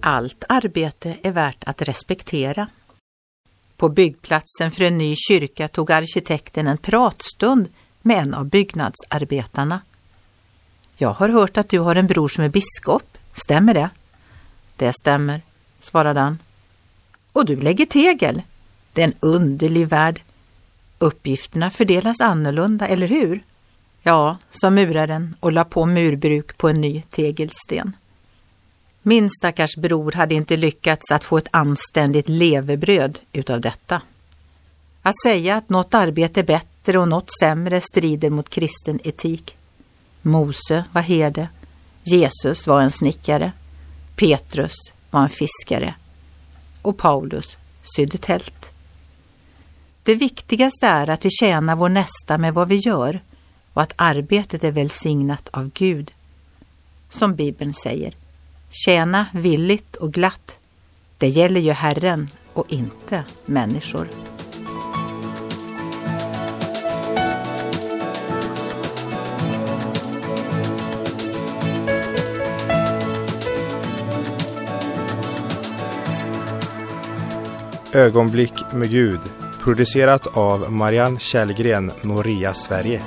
allt arbete är värt att respektera. På byggplatsen för en ny kyrka tog arkitekten en pratstund med en av byggnadsarbetarna. Jag har hört att du har en bror som är biskop, stämmer det? Det stämmer, svarade han. Och du lägger tegel? Det är en underlig värld. Uppgifterna fördelas annorlunda, eller hur? Ja, sa muraren och la på murbruk på en ny tegelsten. Min stackars bror hade inte lyckats att få ett anständigt levebröd utav detta. Att säga att något arbete är bättre och något sämre strider mot kristen etik. Mose var herde, Jesus var en snickare, Petrus var en fiskare och Paulus sydde tält. Det viktigaste är att vi tjänar vår nästa med vad vi gör och att arbetet är välsignat av Gud. Som Bibeln säger, tjäna villigt och glatt. Det gäller ju Herren och inte människor. Ögonblick med Gud producerat av Marianne Källgren, Noria Sverige.